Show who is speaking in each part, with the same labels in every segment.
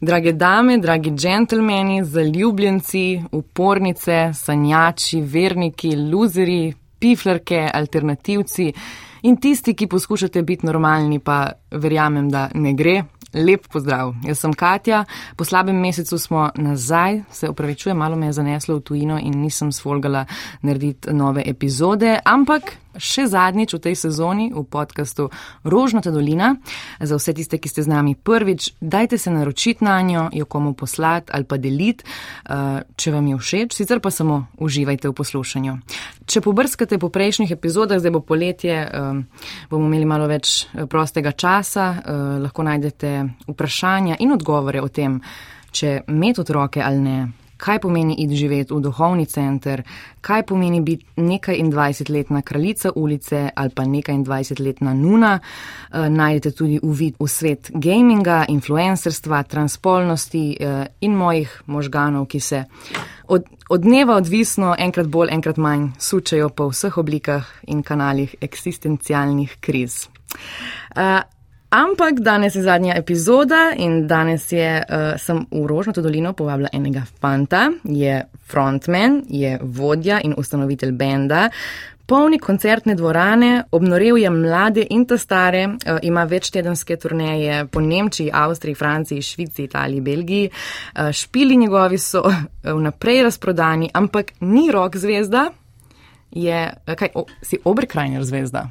Speaker 1: Drage dame, dragi džentlmeni, zaljubljenci, upornice, sanjači, verniki, luzeri, piflerke, alternativci in tisti, ki poskušate biti normalni, pa verjamem, da ne gre. Lep pozdrav, jaz sem Katja. Po slabem mesecu smo nazaj, se upravičujem, malo me je zaneslo v tujino in nisem svolgala narediti nove epizode, ampak še zadnjič v tej sezoni v podkastu Rožnata dolina. Za vse tiste, ki ste z nami prvič, dajte se naročiti na njo, jo komu poslati ali pa deliti, eh, če vam je všeč, sicer pa samo uživajte v poslušanju. Če pobrskate po prejšnjih epizodah, zdaj bo poletje, eh, bomo imeli malo več eh, prostega časa, lahko najdete vprašanja in odgovore o tem, če imeti otroke ali ne kaj pomeni iti živeti v duhovni center, kaj pomeni biti nekaj in dvajsetletna kraljica ulice ali pa nekaj in dvajsetletna nuna. E, najdete tudi uvid v svet gaminga, influencerstva, transpolnosti e, in mojih možganov, ki se od, od dneva odvisno enkrat bolj, enkrat manj sučajo po vseh oblikah in kanalih eksistencialnih kriz. E, Ampak danes je zadnja epizoda in danes je, uh, sem v Rožnato dolino povabila enega fanta, je frontman, je vodja in ustanovitelj benda. Polni koncertne dvorane, obnorev je mlade in ta stare, uh, ima večtedenske turneje po Nemčiji, Avstriji, Franciji, Švici, Italiji, Belgiji. Uh, špili njegovi so vnaprej razprodani, ampak ni rok zvezda, je, kaj, o, si obrkrajner zvezda.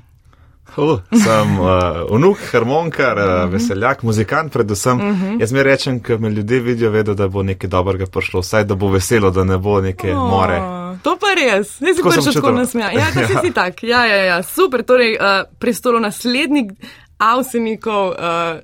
Speaker 2: Uh, sem uh, unuk, harmonikar, uh, uh -huh. veseljak, muzikant, predvsem. Uh mhm. -huh. Jaz mi rečem, ker me ljudje vidijo, vedo, da bo nekaj dobrega prišlo, vsaj da bo veselo, da ne bo neke oh, more.
Speaker 1: To pa res, ne si prišel tako nasmejan. Ja, ja. si tak, ja, ja, ja, super. Torej, uh, prestolo naslednik avsenikov uh,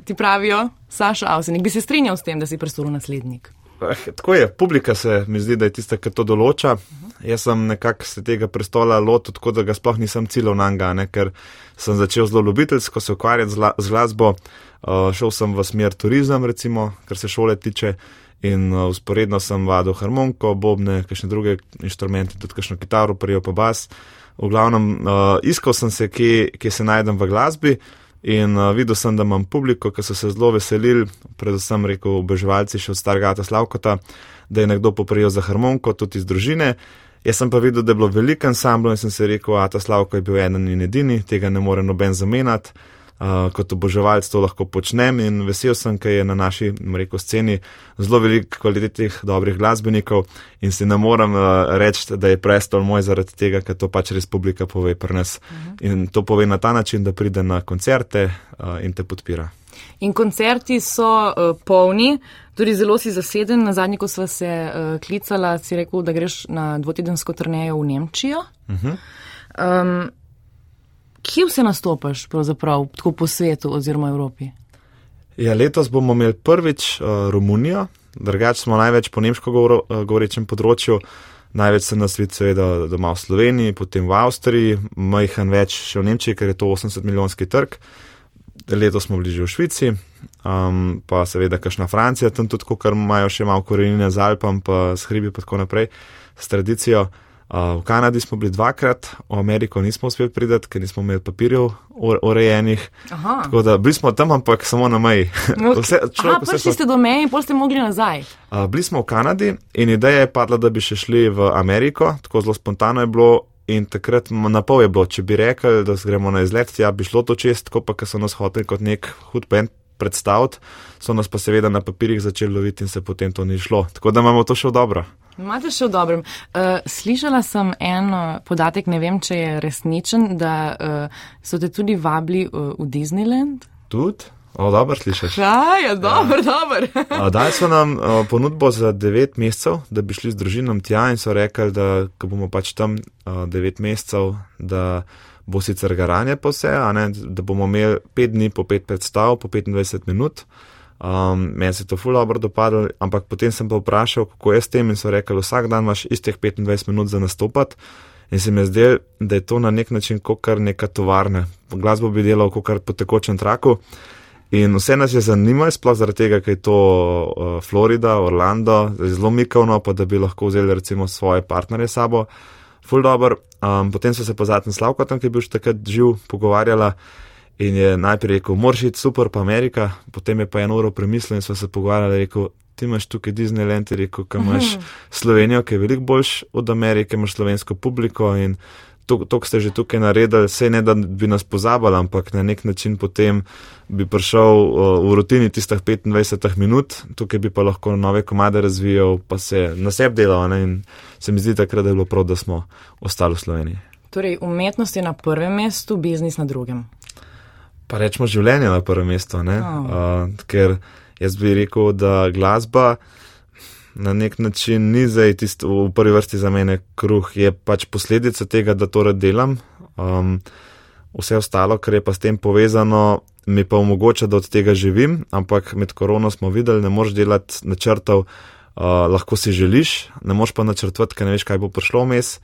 Speaker 1: ti pravijo, Saša Avsenik, bi se strinjal s tem, da si prestolo naslednik.
Speaker 2: Eh, tako je, publika se mi zdi, da je tista, ki to določa. Uh. Jaz sem nekako se tega prestola lotil, tako da ga sploh nisem cilil na njega, ker sem začel zelo ljubiteljsko se ukvarjati z glasbo. Uh, šel sem v smer turizem, recimo, kar se šole tiče, in uh, usporedno sem vadil harmoniko, bobne, kakšne druge inštrumente, tudi kakšno kitaro, prijel pa bas. V glavnem, uh, iskal sem se, kje, kje se najdem v glasbi. In uh, videl sem, da imam publiko, ki so se zelo veselili, predvsem rekel oboževalci še od starega Slavkota, da je nekdo poprijel za harmoniko, tudi iz družine. Jaz sem pa videl, da je bilo veliko ansamblo in sem se rekel, a ta Slavko je bil eden in edini, tega ne more noben zamenjati kot oboževalec to lahko počnem in vesel sem, ker je na naši rekel, sceni zelo veliko kvalitetnih dobrih glasbenikov in si ne morem uh, reči, da je prestol moj zaradi tega, ker to pač res publika pove pri nas uh mhm. -huh. in to pove na ta način, da pride na koncerte uh, in te podpira.
Speaker 1: In koncerti so uh, polni, tudi zelo si zaseden. Na zadnji, ko sva se uh, klicala, si rekel, da greš na dvotedensko turnejo v Nemčijo. Uh -huh. um, Kje vse nastopaš, pravzaprav, tako po svetu oziroma Evropi?
Speaker 2: Ja, letos bomo imeli prvič uh, Romunijo, drugače smo največ po nemško govoro, uh, govorečem področju, največ se nas vidi, seveda, doma v Sloveniji, potem v Avstriji, majhen več še v Nemčiji, ker je to 80 milijonski trg. Letos smo bili že v Švici, um, pa seveda kašna Francija, tam tudi, ker imajo še malo korenine z Alpam, pa s hribi, pa tako naprej, s tradicijo. V Kanadi smo bili dvakrat, v Ameriko nismo uspeli priti, ker nismo imeli papirjev urejenih. Tako da bili smo tam, ampak samo na meji.
Speaker 1: No, vse, človek, Aha, prišli ste do meje in pol ste mogli nazaj.
Speaker 2: Uh, bili smo v Kanadi in ideja je padla, da bi še šli v Ameriko, tako zelo spontano je bilo. In takrat na pol je bilo, če bi rekli, da gremo na izlet, ja bi šlo to čest, ko pa so nas hoteli kot nek hud pen predstaviti, so nas pa seveda na papirjih začeli loviti in se potem to ni šlo. Tako da imamo to še dobro.
Speaker 1: Imate še v dobrem. Uh, slišala sem en podatek, ne vem, če je resničen, da uh, so te tudi vabili uh, v Disneyland.
Speaker 2: Tudi? O, dobro slišiš.
Speaker 1: Ja, je dobro, ja. dobro.
Speaker 2: Dali so nam uh, ponudbo za devet mesecev, da bi šli z družinom tja in so rekli, da bomo pač tam uh, devet mesecev, da bo sicer garanje po vse, ne, da bomo imeli pet dni po pet predstav, po 25 minut. Um, meni se je to ful dobro dopadlo, ampak potem sem pa vprašal, kako je s tem in so rekli, vsak dan imaš istih 25 minut za nastopati. In se mi je zdelo, da je to na nek način kot kar neka tovarna. Glasbo bi delal kot kar po tekočem traku. In vse nas je zanimalo, sploh zaradi tega, ker je to uh, Florida, Orlando, zelo mikovno, pa da bi lahko vzeli recimo svoje partnerje sabo. Ful dobro. Um, potem so se pa zadnji slavko tam, ki je bil še takrat živ, pogovarjala. In je najprej rekel, moraš iti super, pa Amerika, potem je pa eno uro premislil in smo se pogovarjali, rekel, ti imaš tukaj Disneyland, rekel, kam imaš Slovenijo, ki je veliko boljš od Amerike, imaš slovensko publiko in to, to ste že tukaj naredili, sej ne da bi nas pozabili, ampak na nek način potem bi prišel uh, v rutini tistih 25 minut, tukaj bi pa lahko nove komade razvijal, pa se na sebi delal ne? in se mi zdi takrat, da je bilo prav, da smo ostali v Sloveniji.
Speaker 1: Torej, umetnost je na prvem mestu, biznis na drugem.
Speaker 2: Pa rečemo življenje na prvem mestu, oh. uh, ker jaz bi rekel, da glasba na nek način ni zdaj tisto v prvi vrsti za mene kruh, je pač posledica tega, da to rad delam. Um, vse ostalo, kar je pa s tem povezano, mi pa omogoča, da od tega živim, ampak med korono smo videli, ne moreš delati načrtov, uh, lahko si želiš, ne moreš pa načrtovati, ker ne veš, kaj bo prišlo vmes.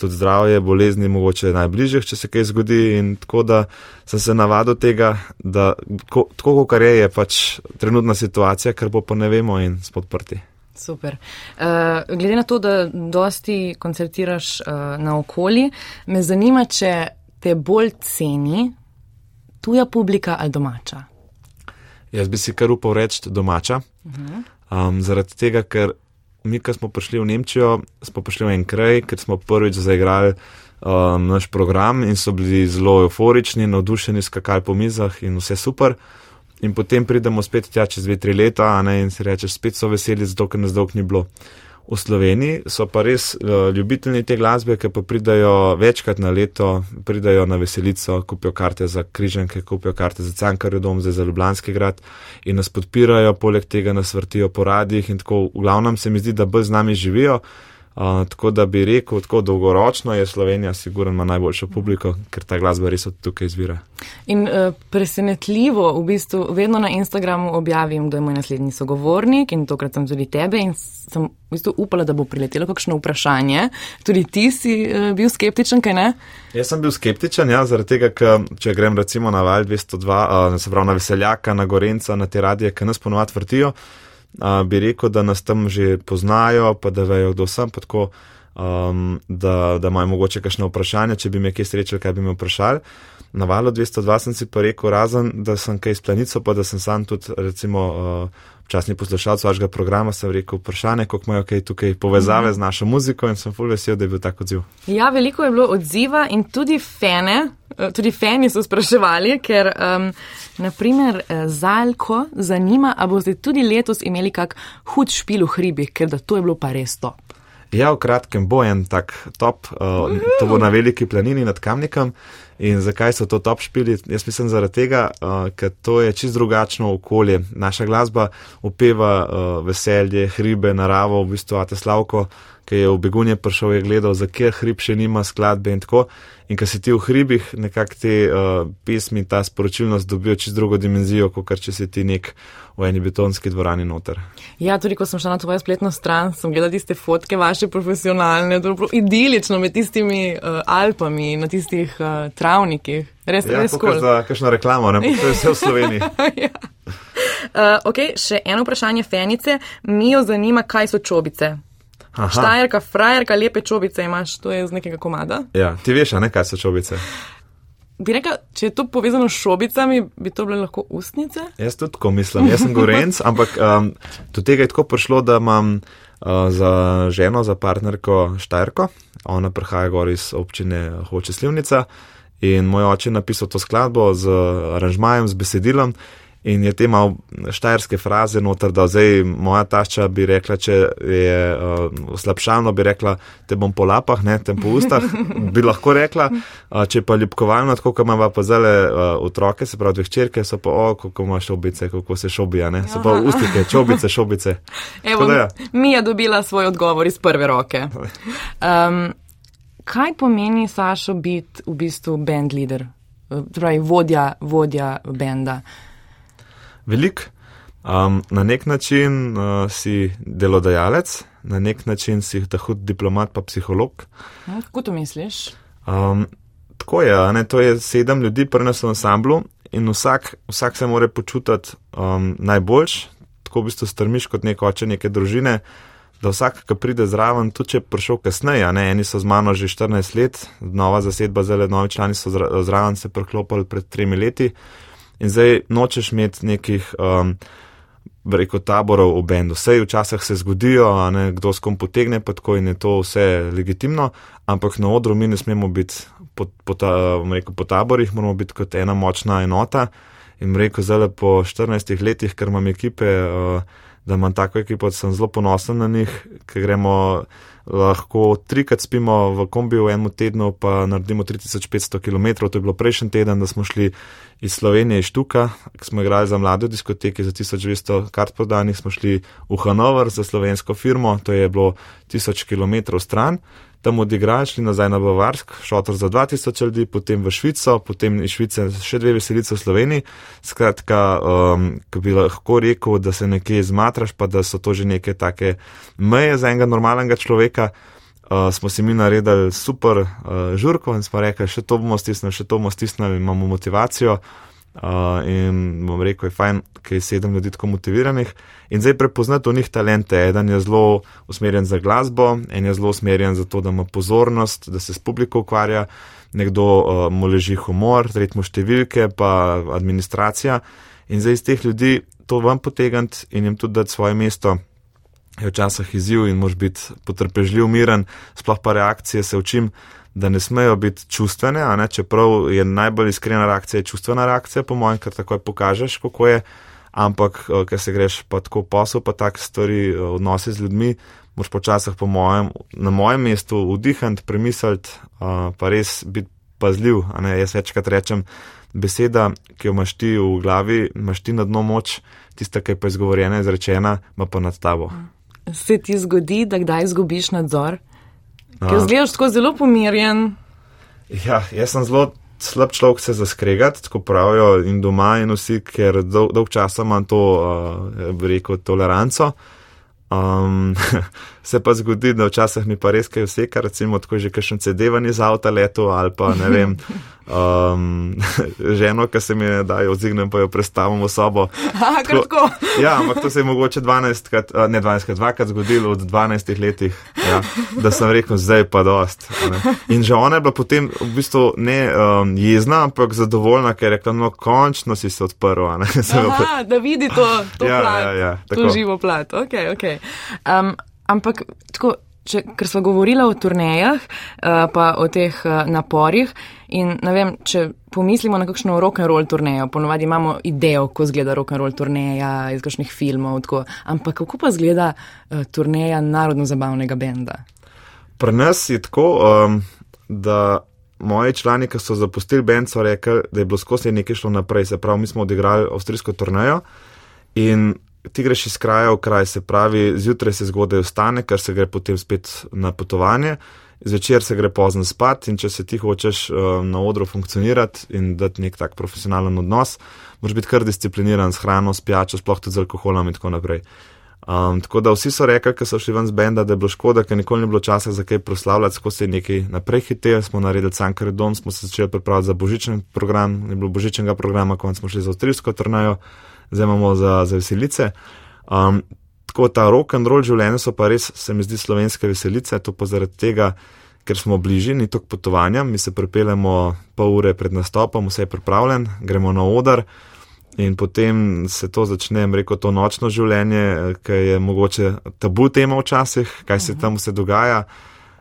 Speaker 2: Tudi zdravje, bolezni, mogoče najbližjih, če se kaj zgodi. In tako da sem se navadil tega, da tako, kot je, je pač trenutna situacija, ker bo pa ne vemo in smo odprti.
Speaker 1: Super. Uh, glede na to, da dosti koncertiraš uh, na okoli, me zanima, če te bolj ceni tuja publika ali domača.
Speaker 2: Jaz bi si kar upal reči domača. Uh -huh. um, zaradi tega, ker mi, ko smo prišli v Nemčijo, smo prišli v en kraj, ker smo prvič zaigrali um, naš program in so bili zelo euforični, navdušeni, skakali po mizah in vse super. In potem pridemo spet tja čez dve, tri leta, ne, in si rečeš, spet so veseli, zato ker nas dolg ni bilo. V Sloveniji so pa res uh, ljubitelji te glasbe, ki pa pridajo večkrat na leto, pridajo na veselico, kupijo karte za križanke, kupijo karte za Cankarjo dom, za Ljubljanski grad in nas podpirajo, poleg tega nas vrtijo po radijih in tako v glavnem se mi zdi, da bolj z nami živijo. Uh, tako da bi rekel, tako dolgoročno je Slovenija, sigurno ima najboljšo publiko, ker ta glasba res od tukaj izvira.
Speaker 1: In uh, presenetljivo, v bistvu, vedno na Instagramu objavim, da je moj naslednji sogovornik in tokrat sem tudi tebe in sem v bistvu upala, da bo priletelo kakšno vprašanje. Tudi ti si uh, bil skeptičen, kaj ne?
Speaker 2: Jaz sem bil skeptičen, ja, zaradi tega, ker če grem recimo na Val 202, uh, se pravi na Veseljaka, na Gorenca, na te radije, ki nas ponovadi vrtijo bi rekel, da nas tam že poznajo, pa da vejo, kdo sem, pa tako, um, da, da imajo mogoče kakšno vprašanje, če bi me kje srečali, kaj bi me vprašali. Na valu 202 sem si pa rekel, razen da sem kaj s planico, pa da sem sam tudi, recimo, uh, časni poslušalec vašega programa, sem rekel vprašanje, koliko imajo kaj tukaj povezave -hmm. z našo muziko in sem full vesel, da je bil tak odziv.
Speaker 1: Ja, veliko je bilo odziva in tudi fene, eh, tudi feni so spraševali, ker um, naprimer eh, Zalko zanima, a boste tudi letos imeli kak hud špil v hribih, ker da to je bilo pa res to.
Speaker 2: Ja, v kratkem bo en tak top, uh, to bo na veliki planini nad Kamnikom. In zakaj so to top špili? Jaz mislim zaradi tega, uh, ker to je čist drugačno okolje. Naša glasba upeva uh, veselje, hribe, naravo, v bistvu Ate Slavko, ki je v begunje prišel, je gledal, za kje hrib še nima skladbe in tako. In ko si ti v hribih, nekako te uh, pesmi, ta sporočilnost dobijo čist drugo dimenzijo, kot če si ti nek v eni betonski dvorani noter.
Speaker 1: Ja, tudi ko sem šla na tvojo spletno stran, sem gledala tiste fotke vaše profesionalne, dobro, idilično med tistimi uh, Alpami, na tistih uh, travnikih. Res,
Speaker 2: ja,
Speaker 1: res kul.
Speaker 2: Za kakšno reklamo, ne? To je vse v Sloveniji.
Speaker 1: ja. uh, ok, še eno vprašanje Fenice. Mi jo zanima, kaj so čobice. Aha. Štajerka, frajerka, lepe čobice imaš, to je iz nekega komada.
Speaker 2: Ja, ti veš, ne, kaj so čobice.
Speaker 1: Bi rekel, če je to povezano s šobicami, bi to bile lahko ustnice?
Speaker 2: Jaz tudi tako mislim, jaz sem gorenc, ampak um, do tega je tako prišlo, da imam uh, za ženo, za partnerko Štajerko, ona prihaja gor iz občine Hoče Slivnica in moj oče je napisal to skladbo z aranžmajem, z besedilom in je te malo štajerske fraze noter, da zdaj moja tašča bi rekla, če je uh, slabšalno, bi rekla, te bom po lapah, ne, te po ustah, bi lahko rekla, uh, če pa ljubkovalno, tako kot imamo pa zele uh, otroke, se pravi dve hčerke, so pa, o, kako ima šobice, kako se šobija, ne, so pa ustike, čobice, šobice.
Speaker 1: Evo, da, ja. mi je dobila svoj odgovor iz prve roke. Um, kaj pomeni, Sašo, biti v bistvu band leader, torej vodja, vodja benda?
Speaker 2: Velik. Um, na nek način uh, si delodajalec, na nek način si ta hud diplomat, pa psiholog.
Speaker 1: Ja, kako to misliš?
Speaker 2: Um, tako je, ne, to je sedem ljudi, prenesel v ansamblu in vsak, vsak se mora počutiti um, najboljš, tako v bistvu strmiš kot nek oče neke družine, da vsak, ki pride zraven, tudi če je prišel kasneje, ne, eni so z mano že 14 let, nova zasedba, zelo novi člani so zraven se preklopili pred tremi leti in zdaj nočeš imeti nekih. Um, Reko taborov v bendu. Vse včasih se zgodijo, ne, kdo s kom potegne, pa tako in je to vse legitimno, ampak na odru mi ne smemo biti po, po, ta, rekel, po taborih, moramo biti kot ena močna enota. In rekel, zdaj po 14 letih, ker imam ekipe, uh, da imam tako ekipo, sem zelo ponosen na njih, ker gremo lahko trikrat spimo v kombiju v enem tednu, pa naredimo 3500 km. To je bilo prejšnji teden, da smo šli iz Slovenije, iz Štuka, ki smo igrali za mlade diskoteke za 1200 kart prodanih, smo šli v Hanover za slovensko firmo, to je bilo 1000 km stran tam odigrali, šli nazaj na Bavarsk, šotor za 2000 ljudi, potem v Švico, potem iz Švice še dve veselice v Sloveniji. Skratka, um, ko bi lahko rekel, da se nekje zmatraš, pa da so to že neke take meje za enega normalnega človeka. Uh, smo si mi naredili super uh, žurko in smo rekli, še to bomo stisnili, še to bomo stisnili, imamo motivacijo. Uh, in bom rekel, je fajn, ker je sedem ljudi tako motiviranih. In zdaj prepoznati v njih talente. Eden je zelo usmerjen za glasbo, en je zelo usmerjen za to, da ima pozornost, da se s publiko ukvarja, nekdo uh, mu leži humor, tretji mu številke, pa administracija. In zdaj iz teh ljudi to vam potegant in jim tudi dati svoje mesto. Je včasih izziv in mož biti potrpežljiv, miren, sploh pa reakcije se učim da ne smejo biti čustvene, ne, čeprav je najbolj iskrena reakcija čustvena reakcija, po mojem, ker takoj pokažeš, kako je, ampak eh, ker se greš pa tako posel, pa tak stvari eh, odnosi z ljudmi, moš počasih po mojem, na mojem mestu vdihant, premisliti, eh, pa res biti pazljiv. Jaz večkrat rečem, beseda, ki jo imaš ti v glavi, imaš ti na dno moč, tista, ki je pa izgovorjena, izrečena, ima pa nad tabo.
Speaker 1: Se ti zgodi, da kdaj izgubiš nadzor? Ker zgledaš tako zelo pomirjen.
Speaker 2: Ja, jaz sem zelo slab človek se zaskregati, tako pravijo in doma in vsi, ker dolg, dolg časa imam to, uh, rekel, toleranco. Um, se pa zgodi, da včasih mi pa res kaj vse, kar recimo tako že kakšen CD-vanje za avto leto ali pa ne vem, um, ženo, ki se mi ne da, ozignem pa jo predstavimo sobo.
Speaker 1: Aha, tako,
Speaker 2: ja, ampak to se je mogoče 12, krat, ne 12, krat, dvakrat zgodilo v 12 letih, ja, da sem rekel, zdaj pa dost. Ne. In že ona je bila potem v bistvu ne um, jezna, ampak zadovoljna, ker je rekla, no končno si se odprl.
Speaker 1: Aha, da vidi to, to,
Speaker 2: ja,
Speaker 1: plat,
Speaker 2: ja, ja,
Speaker 1: to živo plat. Okay, okay. Um, ampak tako. Če, ker smo govorili o turnejah, uh, pa o teh uh, naporih, in ne vem, če pomislimo na kakšno rock and roll turnejo, ponovadi imamo idejo, kako izgleda rock and roll turneja iz kakšnih filmov, tako, ampak kako pa izgleda uh, turneja narodno-zabavnega benda?
Speaker 2: Pri nas je tako, um, da moji člani, ki so zapustili bend, so rekli, da je bilo skozi nekaj šlo naprej. Se pravi, mi smo odigrali avstrijsko turnejo in ti greš iz kraja v kraj, se pravi, zjutraj se zgodaj ostane, ker se gre potem spet na potovanje, zvečer se gre pozno spat in če se ti hočeš uh, na odru funkcionirati in dati nek tak profesionalen odnos, moraš biti kar discipliniran s hrano, s pijačo, sploh tudi z alkoholom in tako naprej. Um, tako da vsi so rekli, ker so šli ven z benda, da je bilo škoda, ker nikoli ni bilo časa za kaj proslavljati, ko se je nekaj naprej hitel, smo naredili Cankare dom, smo se začeli pripravljati za božičen program, ni bilo božičnega programa, ko smo šli za avstrijsko trnajo zdaj imamo za, za veselice. Um, tako ta rock and roll življenje so pa res, se mi zdi, slovenske veselice, to pa zaradi tega, ker smo bližji, ni tok potovanja, mi se pripeljemo pol ure pred nastopom, vse je pripravljen, gremo na odar. In potem se to začne, reko, to nočno življenje, ki je mogoče tabu tema včasih, kaj se tam vse dogaja.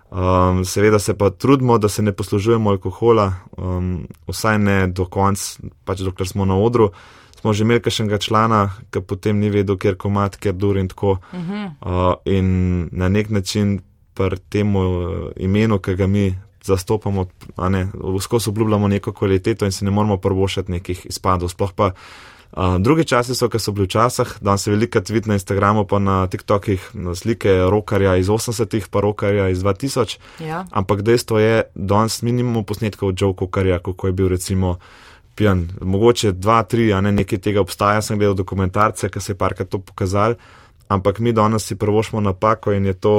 Speaker 2: Um, seveda se pa trudimo, da se ne poslužujemo alkohola, um, vsaj ne do konca, pač dokler smo na odru smo že imeli kakšnega člana, ki potem ni vedel, kjer komat, kjer dur in tako. Uh -huh. uh, in na nek način pri tem uh, imenu, ki ga mi zastopamo, vsko se obljubljamo neko kvaliteto in se ne moramo prvošati nekih izpadov. Sploh pa uh, drugi časi so, ki so bili včasih, da se veliko vidi na Instagramu, pa na TikTokih, na slike rokarja iz 80-ih, pa rokarja iz 2000. Ja. Ampak dejstvo je, da danes minimum posnetkov Joe Kokarja, kako je bil recimo pijan. Mogoče dva, tri, a ne nekaj tega obstaja, sem gledal dokumentarce, ki se je parkrat to pokazal, ampak mi danes si prvošmo napako in je to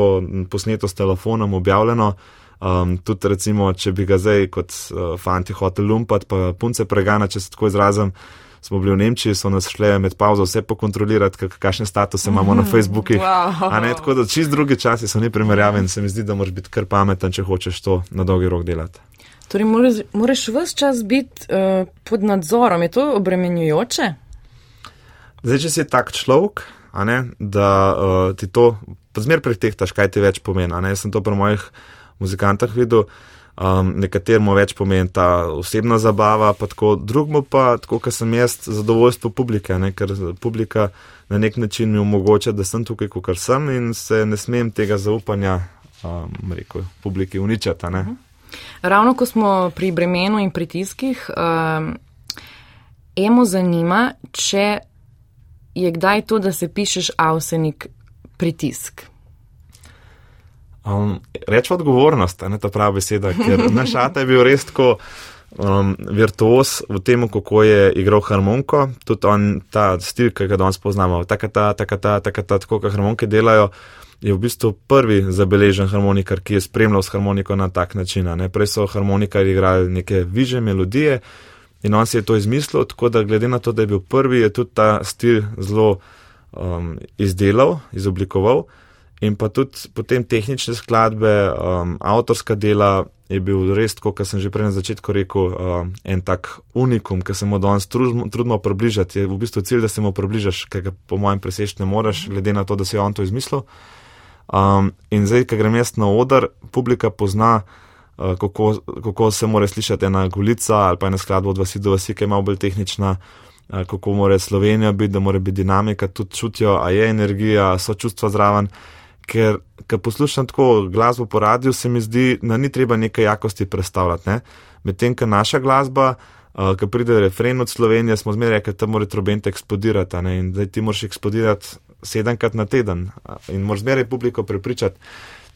Speaker 2: posneto s telefonom objavljeno. Um, tudi recimo, če bi ga zdaj kot uh, fanti hotel lumpat, pa punce pregana, če se tako izrazim, smo bili v Nemčiji, so nas šle med pauzo vse pokontrolirati, kakšne statuse imamo na Facebooku.
Speaker 1: Wow.
Speaker 2: Tako da čist drugi časi so ni primerjavi in se mi zdi, da moraš biti kar pameten, če hočeš to na dolgi rok delati.
Speaker 1: Torej, moraš, moraš vse čas biti uh, pod nadzorom. Je to obremenjujoče?
Speaker 2: Zdaj, če si tak človek, ne, da uh, ti to zmer pretehtaš, kaj ti več pomeni. Jaz sem to pri mojih muzikantah videl. Um, nekateremu več pomeni ta osebna zabava, pa tako, drugmu pa, tako kot sem jaz, zadovoljstvo publike, ne, ker publika na nek način mi omogoča, da sem tukaj, kot sem in se ne smem tega zaupanja, um, rekel, publiki uničati. Uh -huh.
Speaker 1: Ravno ko smo pri bremenu in pritiskih, um, emo zanima, če je kdaj to, da se pišeš avsenik pritisk.
Speaker 2: Um, Reč odgovornost, ne ta prava beseda, ker naš ata je bil res tako um, virtuos v tem, kako je igral harmoniko, tudi on, ta stil, ki ga danes poznamo, tako ta, tako ta, tako ta, tako kot harmonike delajo, je v bistvu prvi zabeležen harmonikar, ki je spremljal s harmoniko na tak način. Ne? Prej so harmonikari igrali neke viže melodije in on si je to izmislil, tako da glede na to, da je bil prvi, je tudi ta stil zelo um, izdelal, izoblikoval. In pa tudi potem tehnične skladbe, um, avtorska dela je bil res, kot sem že prej na začetku rekel, um, en tak unikum, ki se mu danes trudimo približati. Je v bistvu cilj, da se mu približaš, ker ga po mojem preseč ne moreš, glede na to, da si on to izmislil. Um, in zdaj, ko grem jaz na oder, publika pozna, uh, kako, kako se mora slišati ena gulica ali pa ena skladba od vasi do vasi, ki je malo bolj tehnična. Kako mora Slovenija biti, da mora biti dinamika, tudi čutijo, a je energija, so čustva zraven ker ko poslušam tako glasbo po radiju, se mi zdi, da ni treba neke jakosti predstavljati. Ne? Medtem, ko naša glasba, uh, ko pride refren od Slovenije, smo zmeraj rekli, da mora trobent eksplodirati in da ti moraš eksplodirati sedemkrat na teden in moraš zmeraj publiko prepričati.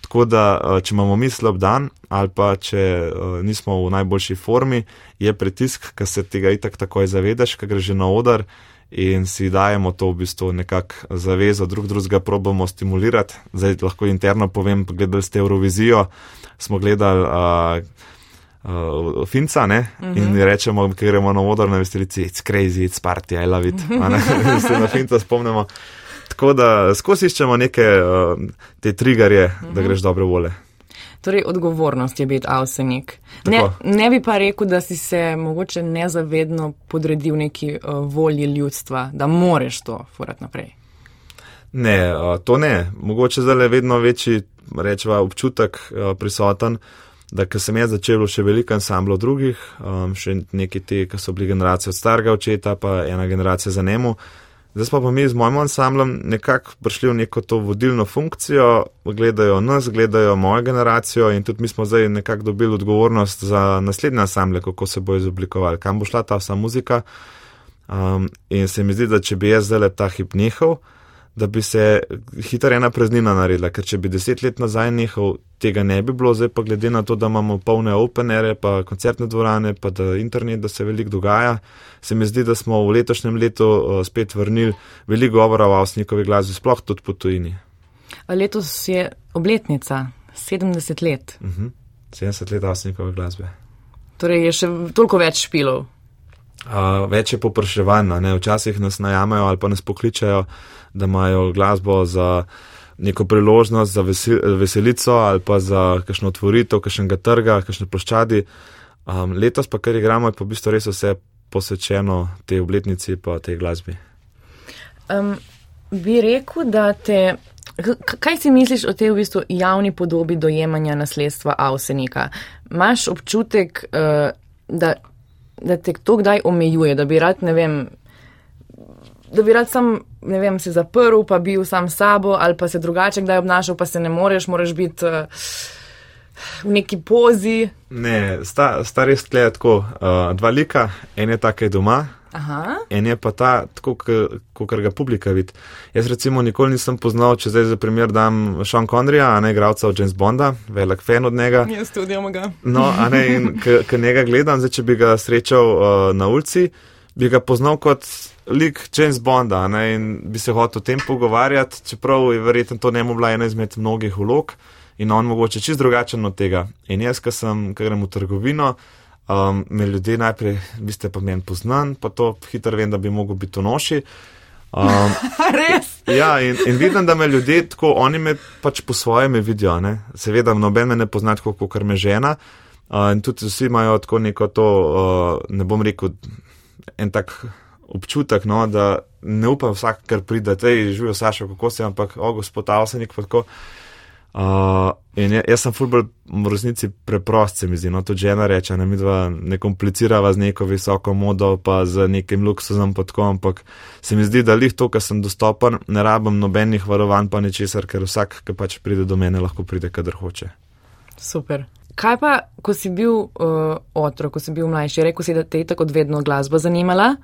Speaker 2: Tako da, če imamo mi slab dan ali pa če uh, nismo v najboljši formi, je pritisk, ker se tega itak takoj zavedaš, ker greš na odar in si dajemo to v bistvu nekako zavezo, drug drugega probamo stimulirati. Zdaj lahko interno povem, gledali ste Eurovizijo, smo gledali uh, uh, Finca ne? uh -huh. in mhm. rečemo, ker gremo na odor na veselici, it's crazy, it's party, I love it. se na Finca spomnimo. Tako da skozi iščemo neke uh, te trigarje, uh -huh. da mhm. greš dobre vole.
Speaker 1: Torej, odgovornost je biti avsenik. Ne, ne bi pa rekel, da si se mogoče nezavedno podredil neki uh, volji ljudstva, da moreš to furati naprej.
Speaker 2: Ne, uh, to ne. Mogoče zdaj je vedno večji rečeva, občutek uh, prisoten, da ker sem jaz začel še veliko ansamblov drugih, um, še neki ti, ki so bili generacije od starega očeta, pa ena generacija za njemu. Zdaj smo pa mi z mojim ansamblom nekako prišli v neko to vodilno funkcijo, gledajo nas, gledajo mojo generacijo in tudi mi smo zdaj nekako dobili odgovornost za naslednje ansamble, kako se bo izoblikoval, kam bo šla ta vsa muzika. Um, in se mi zdi, da če bi jaz zdaj ta hip nehal, da bi se hitro ena preznina naredila, ker če bi deset let nazaj nehal, tega ne bi bilo, zdaj pa glede na to, da imamo polne openere, pa koncertne dvorane, pa da internet, da se veliko dogaja, se mi zdi, da smo v letošnjem letu uh, spet vrnili veliko govora o avsnikovi glasbi, sploh tudi po tujini.
Speaker 1: Letos je obletnica, 70 let.
Speaker 2: Uh -huh. 70 let avsnikove glasbe.
Speaker 1: Torej je še toliko več špilov.
Speaker 2: Uh, več je popraševanja, včasih nas najamajo ali pa nas pokličajo, da imajo glasbo za neko priložnost, za veselico ali pa za kakšno otvoritev, kakšnega trga, kakšne ploščadi. Um, letos pa, kar igramo, je pa v bistvu res vse posvečeno tej obletnici pa tej glasbi.
Speaker 1: Um, bi rekel, da te. Kaj si misliš o tej v bistvu javni podobi dojemanja nasledstva Avsenika? Imaš občutek, uh, da, da te to kdaj omejuje, da bi rad, ne vem, da bi rad sam, ne vem, se zaprl, pa bil sam sabo, ali pa se drugače kdaj obnašal, pa se ne moreš, moraš biti uh, v neki pozi.
Speaker 2: Ne, sta, sta res tle tako, uh, dva lika, en je takaj doma. Aha. En je pa ta, tako kot ga publika vidi. Jaz recimo nikoli nisem poznal, če zdaj za primer dam Sean Conneryja, a ne igralca od James Bonda, velik fan od njega.
Speaker 1: Jaz tudi imam ga.
Speaker 2: No, a ne, in k njega gledam, zdaj če bi ga srečal uh, na ulici, bi ga poznal kot lik James Bonda ne, in bi se hotel o tem pogovarjati, čeprav je verjetno to njemu bila ena izmed mnogih vlog in on mogoče čist drugačen od tega. In jaz, ki sem, ki grem v trgovino, Um, me ljudje najprej, vi ste pa meni poznan, pa to hitro vem, da bi mogel biti v noši.
Speaker 1: Um, Res?
Speaker 2: Ja, in, in vidim, da me ljudje tako, oni me pač po svoje me vidijo. Ne? Seveda, noben me ne pozna tako, kot me žena. Uh, in tudi vsi imajo tako neko to, uh, ne bom rekel, en tak občutek, no, da ne upam vsak, kar pride, da je živel Saša, kako se, ampak, o, gospod Avsenik, pa tako. Uh, je, jaz sem fulbol v resnici preprost, se mi zdi, no to žena reče, ne mi dva ne komplicirava z neko visoko modo, pa z nekim luksuzom potko, ampak se mi zdi, da lih to, kar sem dostopen, ne rabim nobenih varovanj pa ničesar, ker vsak, ki pač pride do mene, lahko pride, kadar hoče.
Speaker 1: Super. Kaj pa, ko si bil uh, otrok, ko si bil mlajši, rekel si, da te je tako vedno glasba zanimala?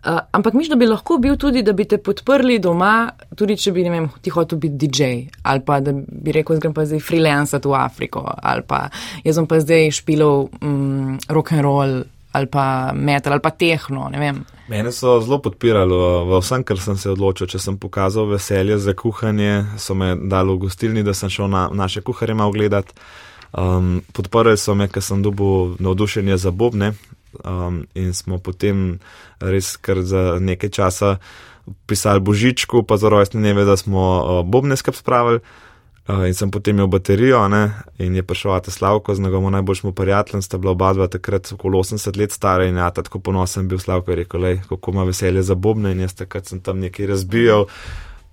Speaker 1: Uh, ampak miš, da bi lahko bil tudi, da bi te podprli doma, tudi če bi, ne vem, ti hotel biti DJ, ali pa da bi rekel, zdaj pa zdaj freelancati v Afriko, ali pa jaz sem pa zdaj špilov um, rock and roll, ali pa metal, ali pa tehno, ne vem.
Speaker 2: Mene so zelo podpirali v vsem, kar sem se odločil. Če sem pokazal veselje za kuhanje, so me dali v gostilni, da sem šel na naše kuharje malo gledati. Um, podprli so me, ker sem dobil navdušenje za bobne, um, in smo potem res kar za nekaj časa pisali Božičku, pa za rojstne dneve, da smo uh, bobne skrb spravili. Uh, in sem potem imel baterijo, ne? in je prišel Ate Slavko, z njegovim najboljšim prijateljem, sta bila oba dva takrat okoli 80 let stara in ja, tako ponosen bil Slavko, je rekel, lej, kako ima veselje za bobne in jaz takrat sem tam nekaj razbijal.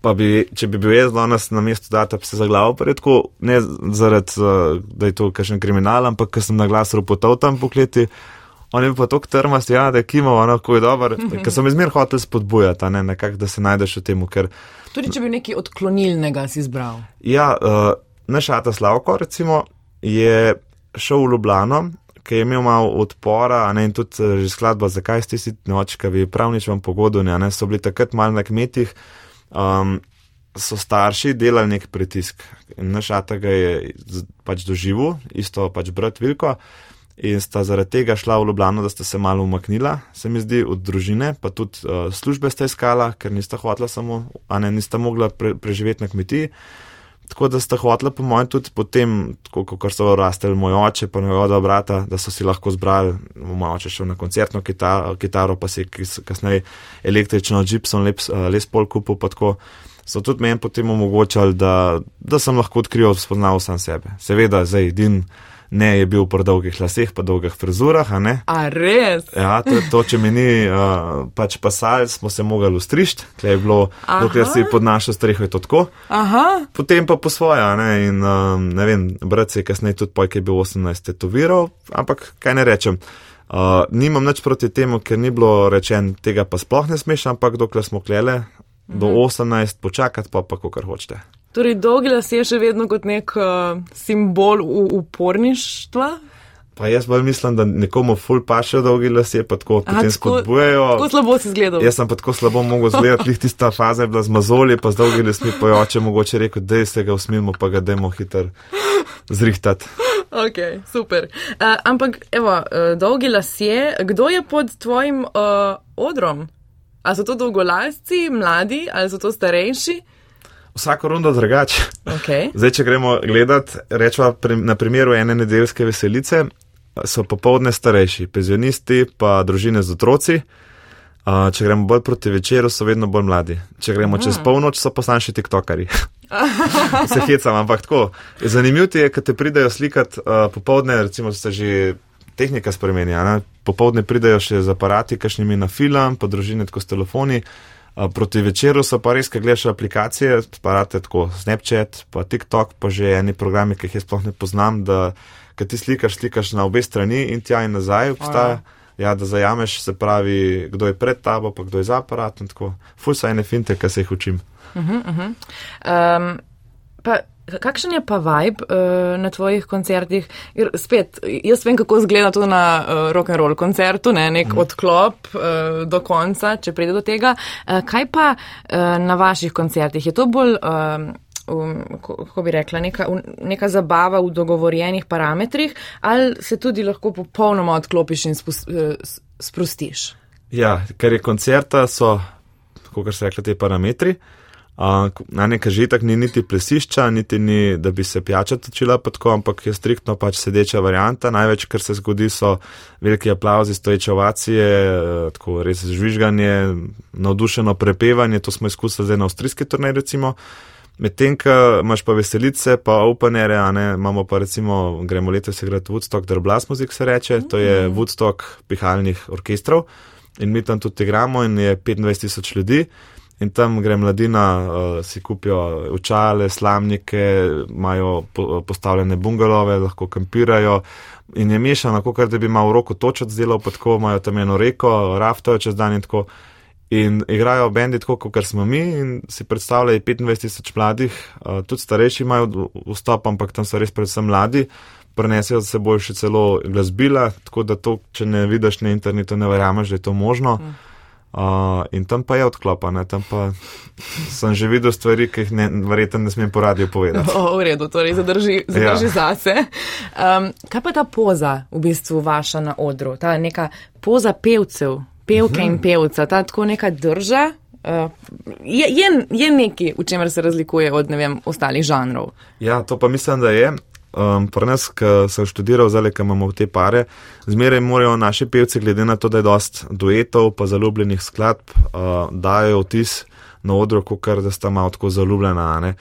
Speaker 2: Pa bi, če bi bil jaz danes na mestu, da bi se za glavo predko, ne zaradi, uh, da je to kakšen kriminal, ampak ker sem na glas ropotal tam pokleti. On je pa tako trmast, ja, da je kimo, ono, ko je dober, mm -hmm. ker sem izmer hotel spodbujati, ne, nekak, da se najdeš v tem. Ker...
Speaker 1: Tudi če bi nekaj odklonilnega si izbral.
Speaker 2: Ja, uh, naš Ata Slavko, recimo, je šel v Ljubljano, ki je imel malo odpora, ne, in tudi uh, že skladba, zakaj ste si nočka, vi prav nič vam pogodovni, ne, so bili takrat mal na kmetih, um, so starši delali nek pritisk. Naš Ata ga je pač doživel, isto pač brat Vilko in sta zaradi tega šla v Ljubljano, da sta se malo umaknila, se mi zdi, od družine, pa tudi uh, službe sta iskala, ker nista hotela samo, a ne nista mogla pre, preživeti na kmetiji. Tako da sta hotela, po mojem, tudi potem, ko so rasteli moj oče, pa njegova brata, da so si lahko zbrali, moj oče šel na koncertno kitaro, kitaro pa si kasneje električno Gibson Les, les Pol kupil, pa tako so tudi meni potem omogočali, da, da sem lahko odkril, spoznal sam sebe. Seveda, zdaj, din ne je bil po dolgih laseh, pa dolgih frizurah. A,
Speaker 1: a res?
Speaker 2: Ja, to, to če mi ni uh, pač pasal, smo se mogli ustrišti, ker je bilo, dokler si pod našo streho je to tako.
Speaker 1: Aha.
Speaker 2: Potem pa po svoje, ne, in um, ne vem, brat se je kasneje tudi pojk je bil 18 tetoviral, ampak kaj ne rečem. Uh, nimam nič proti temu, ker ni bilo rečen, tega pa sploh ne smeš, ampak dokler smo klele, do 18 mhm. počakati, pa pa kar hočete.
Speaker 1: Torej, dolgi las je še vedno kot nek uh, simbol uporništva.
Speaker 2: Pa jaz bolj mislim, da nekomu ful paše dolgi las je, pa tako potem spodbujajo.
Speaker 1: Tako slabo si zgledal.
Speaker 2: Jaz sem pa tako slabo mogel zgledati, lih tista faza je bila z mazoli, pa z dolgi lasmi pojoče, mogoče rekel, da se ga usmilimo, pa ga demo hiter zrihtati.
Speaker 1: Ok, super. Uh, ampak, evo, uh, dolgi las je, kdo je pod tvojim uh, odrom? A so to dolgolasci, mladi, ali so to starejši?
Speaker 2: Vsako rundo drugače.
Speaker 1: Okay.
Speaker 2: Zdaj, če gremo gledat, rečemo na primeru ene nedeljske veselice, so popovdne starejši, penzionisti, pa družine z otroci. Če gremo bolj proti večeru, so vedno bolj mladi. Če gremo mm. čez polnoč, so poslanši tiktokari. se hecam, ampak tako. Zanimivo je, kad te pridajo slikat uh, popovdne, recimo se že tehnika spremenja. Popovdne pridajo še z aparati, kašnimi na film, pa družine tako s telefoni. Proti večeru so pa res, kaj gledaš aplikacije, sparate tako Snapchat, pa TikTok, pa že eni programi, ki jih jaz sploh ne poznam, da ti slikaš, slikaš na obe strani in tja in nazaj obstaja. Ja, da zajameš, se pravi, kdo je pred tabo, pa kdo je za aparatom. Ful so ene finte, ki se jih učim.
Speaker 1: Uh -huh, uh -huh. Um, pa Kakšen je pa vibe uh, na tvojih koncertih? Jer, spet, jaz vem, kako izgleda to na uh, rock and roll koncertu, ne? nek mm. odklop uh, do konca, če pride do tega. Uh, kaj pa uh, na vaših koncertih? Je to bolj, uh, um, kako bi rekla, neka, neka zabava v dogovorjenih parametrih ali se tudi lahko popolnoma odklopiš in spus, uh, sprostiš?
Speaker 2: Ja, ker je koncerta, so, kako se rekla, te parametri. Na nekaj že tak ni niti plesišča, niti ni, da bi se pijača točila pod ko, ampak je striktno pač sedeča varianta. Največ, kar se zgodi, so veliki aplauzi, stoječe ovacije, e, tako res žvižganje, navdušeno prepevanje, to smo izkusili zdaj na avstrijski turnaj recimo. Medtem, ko imaš pa veselice, pa openere, ne, imamo pa recimo, gremo letos igrati Woodstock, der Blast Music se reče, to je mhm. Woodstock pihalnih orkestrov in mi tam tudi igramo in je 25 tisoč ljudi. In tam gre mladina, uh, si kupijo učale, slamnike, imajo po, postavljene bungalove, lahko kampirajo. In je mešano, kot da bi imel roko točati zdelo, pa tako imajo tam eno reko, raftojo čez dan in tako. In igrajo bendi tako, kot smo mi, in si predstavljajo 25 tisoč mladih, uh, tudi starejši imajo vstop, ampak tam so res predvsem mladi, prenesejo se bolj še celo glasbila, tako da to, če ne vidiš na internetu, ne verjameš, da je to možno. Mm. Uh, in tam pa je odklopa, ne? tam pa sem že videl stvari, ki jih ne, verjetno ne smem po radiju povedati.
Speaker 1: O, v redu, torej zadrži, zadrži ja. zase. Um, kaj pa ta poza v bistvu vaša na odru, ta neka poza pevcev, pevke -huh. in mhm. pevca, ta tako neka drža? Uh, je, je, je nekaj, v čemer se razlikuje od vem, ostalih žanrov.
Speaker 2: Ja, to pa mislim, da je. Um, Pri nas, ki sem študiral, zdaj, ki imamo te pare, zmeraj morajo naši pevci, glede na to, da je dost duetov, pa zaljubljenih skladb, uh, dajo vtis na odru, kot da sta malo tako zaljubljena.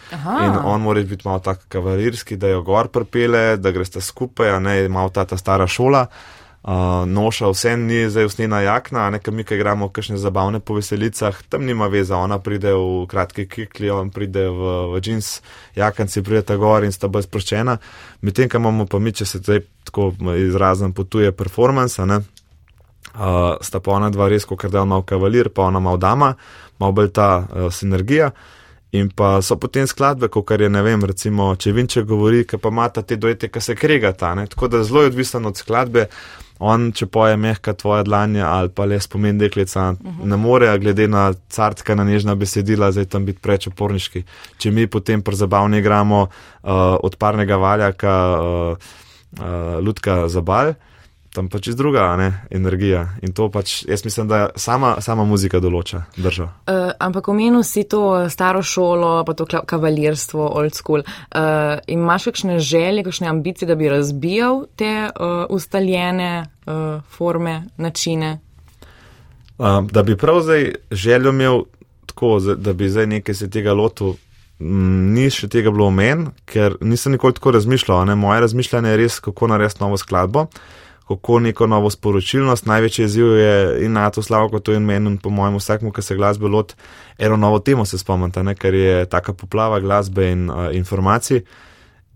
Speaker 2: In on mora biti malo tak kavalirski, da jo gor prepele, da greste skupaj, ne malo ta, ta stara šola. Uh, noša, vse ni zdaj usnjena jakna, nekaj mi, ki igramo kakšne zabavne po veselicah, tam nima veze, ona pride v kratki kikli, on pride v, v jeans, jakanci pride ta gor in sta bolj sproščena. Medtem, ko imamo pa mi, če se zdaj tako izrazim, potuje performance, ne, uh, sta pa ona dva res, kot da ima kavalir, pa ona ima dama, ima bolj ta uh, sinergija. In pa so potem skladbe, kot je, ne vem, recimo, če Vinče govori, ki pa ima te dojete, ki se kregata. Tako da zelo je odvisen od skladbe on, če poje mehka tvoja dlanja ali pa le spomin deklica, uh -huh. ne more, glede na cartka na nežna besedila, zdaj tam biti preč oporniški. Če mi potem prezabavno igramo uh, od parnega valjaka, uh, uh, lutka za bal tam pač iz druga ne, energija. In to pač, jaz mislim, da sama, sama muzika določa držo.
Speaker 1: Uh, ampak omenil si to staro šolo, pa to kavalirstvo, old school. Uh, imaš kakšne želje, kakšne ambicije, da bi razbijal te uh, ustaljene uh, forme, načine?
Speaker 2: Uh, da bi prav zdaj željo imel tako, da bi zdaj nekaj se tega lotil. Ni še tega bilo v meni, ker nisem nikoli tako razmišljal. Ne? Moje razmišljanje je res, kako narediti novo skladbo. Uh, kako neko novo sporočilnost. Največji izziv je in na to slavo, kot to in meni, in po mojem, vsakmu, ki se glasbe lot, eno novo temo se spomnite, ker je taka poplava glasbe in uh, informacij.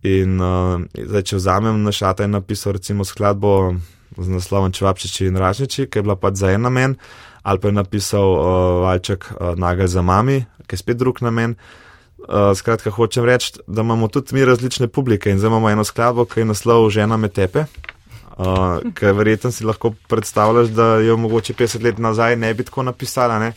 Speaker 2: In uh, zdaj, če vzamem na šata in napisal recimo skladbo z naslovom Čevapčiči in Ražniči, ki je bila pač za en namen, ali pa je napisal uh, Valček uh, Nagelj za mami, ki je spet drug namen. Uh, skratka, hočem reči, da imamo tudi mi različne publike in zdaj imamo eno skladbo, ki je naslov Žena me tepe. Uh, ker verjetno si lahko predstavljaš, da jo mogoče 50 let nazaj ne bi tako napisala. Ne?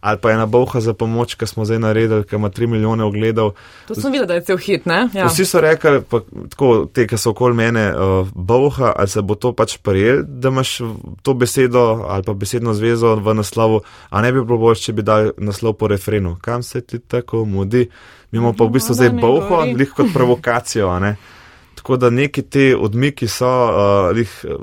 Speaker 2: Ali pa ena boha za pomoč, ki smo zdaj naredili, ki ima 3 milijone ogledov.
Speaker 1: To sem videl, da je cel hit, ne?
Speaker 2: Ja. Vsi so rekli, pa, tako, te, ki so okoli mene, uh, boha, ali se bo to pač prijel, da imaš to besedo ali pa besedno zvezo v naslovu, a ne bi bilo bolj, če bi dal naslov po refrenu. Kam se ti tako mudi? Mi imamo pa v bistvu zdaj boho, lih kot provokacijo, ne? Tako da neki te odmiki so uh,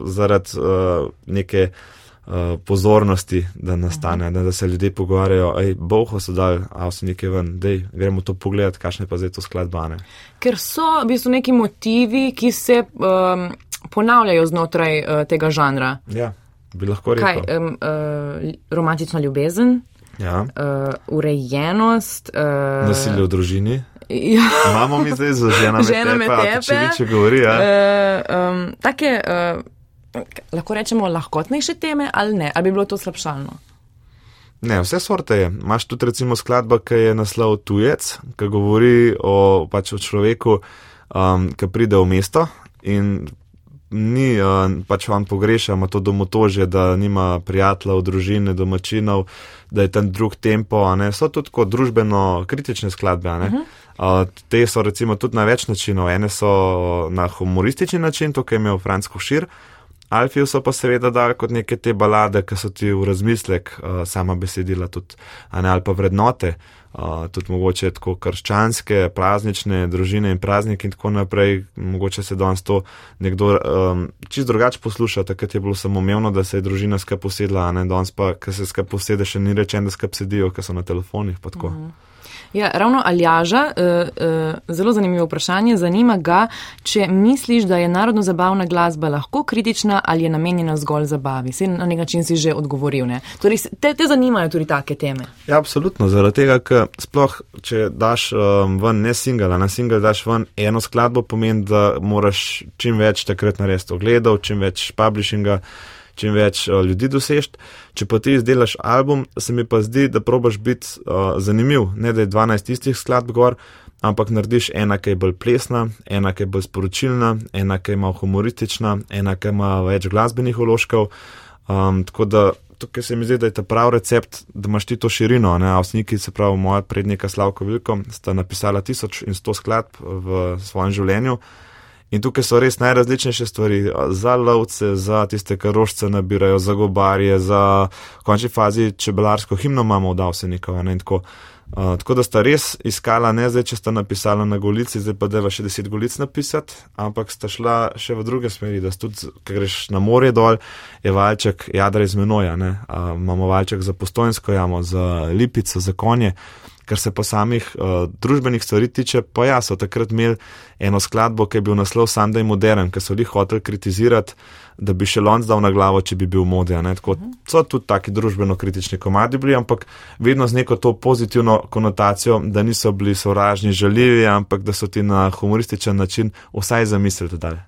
Speaker 2: zaradi uh, neke uh, pozornosti, da nastane, da, da se ljudje pogovarjajo, aj boho so dali, a so nekaj ven, dej, gremo to pogledati, kakšne pa zdaj to skladbane.
Speaker 1: Ker so v bistvu neki motivi, ki se um, ponavljajo znotraj uh, tega žanra.
Speaker 2: Ja, bi lahko rekel.
Speaker 1: Kaj, um, uh, romantična ljubezen,
Speaker 2: ja.
Speaker 1: uh, urejenost, uh,
Speaker 2: nasilje v družini.
Speaker 1: Ja.
Speaker 2: Imamo mi zdaj za žena,
Speaker 1: žena
Speaker 2: me tepe, če več govori. Ja.
Speaker 1: Uh, um, take, uh, lahko rečemo, lahkotnejše teme ali ne, ali bi bilo to slabšalno?
Speaker 2: Ne, vse sorte je. Imáš tudi recimo skladba, ki je naslov Tujec, ki govori o, pač o človeku, um, ki pride v mesto in ni, pač vam pogreša, ima to domotožje, da nima prijateljev, družine, domačinov, da je tam drug tempo, so tudi kot družbeno kritične skladbe. Uh -huh. Uh, te so recimo tudi na več načinov. Ene so na humoristični način, to, kar je imel Franz Košir, Alfiju so pa seveda dali kot neke te balade, ki so ti v razmislek, uh, sama besedila tudi, ne, ali pa vrednote, uh, tudi mogoče tako krščanske, praznične, družine in prazniki in tako naprej. Mogoče se danes to nekdo um, čist drugače posluša, takrat je bilo samoumevno, da se je družina skrb posedla, a ne danes pa, ker se skrb posede, še ni rečen, da skrb sedijo, ker so na telefonih.
Speaker 1: -huh. Ja, ravno Aljaža, uh, uh, zelo zanimivo vprašanje, zanima ga, če misliš, da je narodno-zabavna glasba lahko kritična ali je namenjena zgolj zabavi. Se na nek način si že odgovoril. Torej, te, te zanimajo tudi take teme.
Speaker 2: Ja, absolutno. Zaradi tega, ker sploh, če daš um, ven ne single, na single daš ven eno skladbo, pomeni, da moraš čim več takrat narediti ogledov, čim več publishinga čim več uh, ljudi dosež. Če pa ti izdelaš album, se mi pa zdi, da probaš biti uh, zanimiv, ne da je 12 istih skladb gor, ampak narediš ena, ki je bolj plesna, ena, ki je bolj sporočilna, ena, ki je malo humoristična, ena, ki ima več glasbenih uložkov. Um, tako da tukaj se mi zdi, da je ta prav recept, da imaš ti to širino. Avstniki, se pravi, moja prednika Slavko Vilko, sta napisala 1100 skladb v svojem življenju. In tukaj so res najrazličnejše stvari za lovce, za tiste, ki rožce nabirajo, za gobarje, za končni fazi čebelarsko himno imamo v Davsenikov. Tako, uh, tako da sta res iskala, ne zdaj, če sta napisala na golici, zdaj pa deva še deset golic napisati, ampak sta šla še v druge smeri, da tudi, ker greš na morje dol, je valček jadra iz menoja, uh, imamo valček za postojnsko jamo, za lipico, za konje kar se pa samih uh, družbenih stvari tiče, pa ja, so takrat imeli eno skladbo, ki je bil naslov Sunday Modern, ki so jih hoteli kritizirati, da bi še lonc dal na glavo, če bi bil modja. Tako, so tudi taki družbeno kritični komadi bili, ampak vedno z neko to pozitivno konotacijo, da niso bili sovražni, žaljivi, ampak da so ti na humorističen način vsaj zamislili dalje.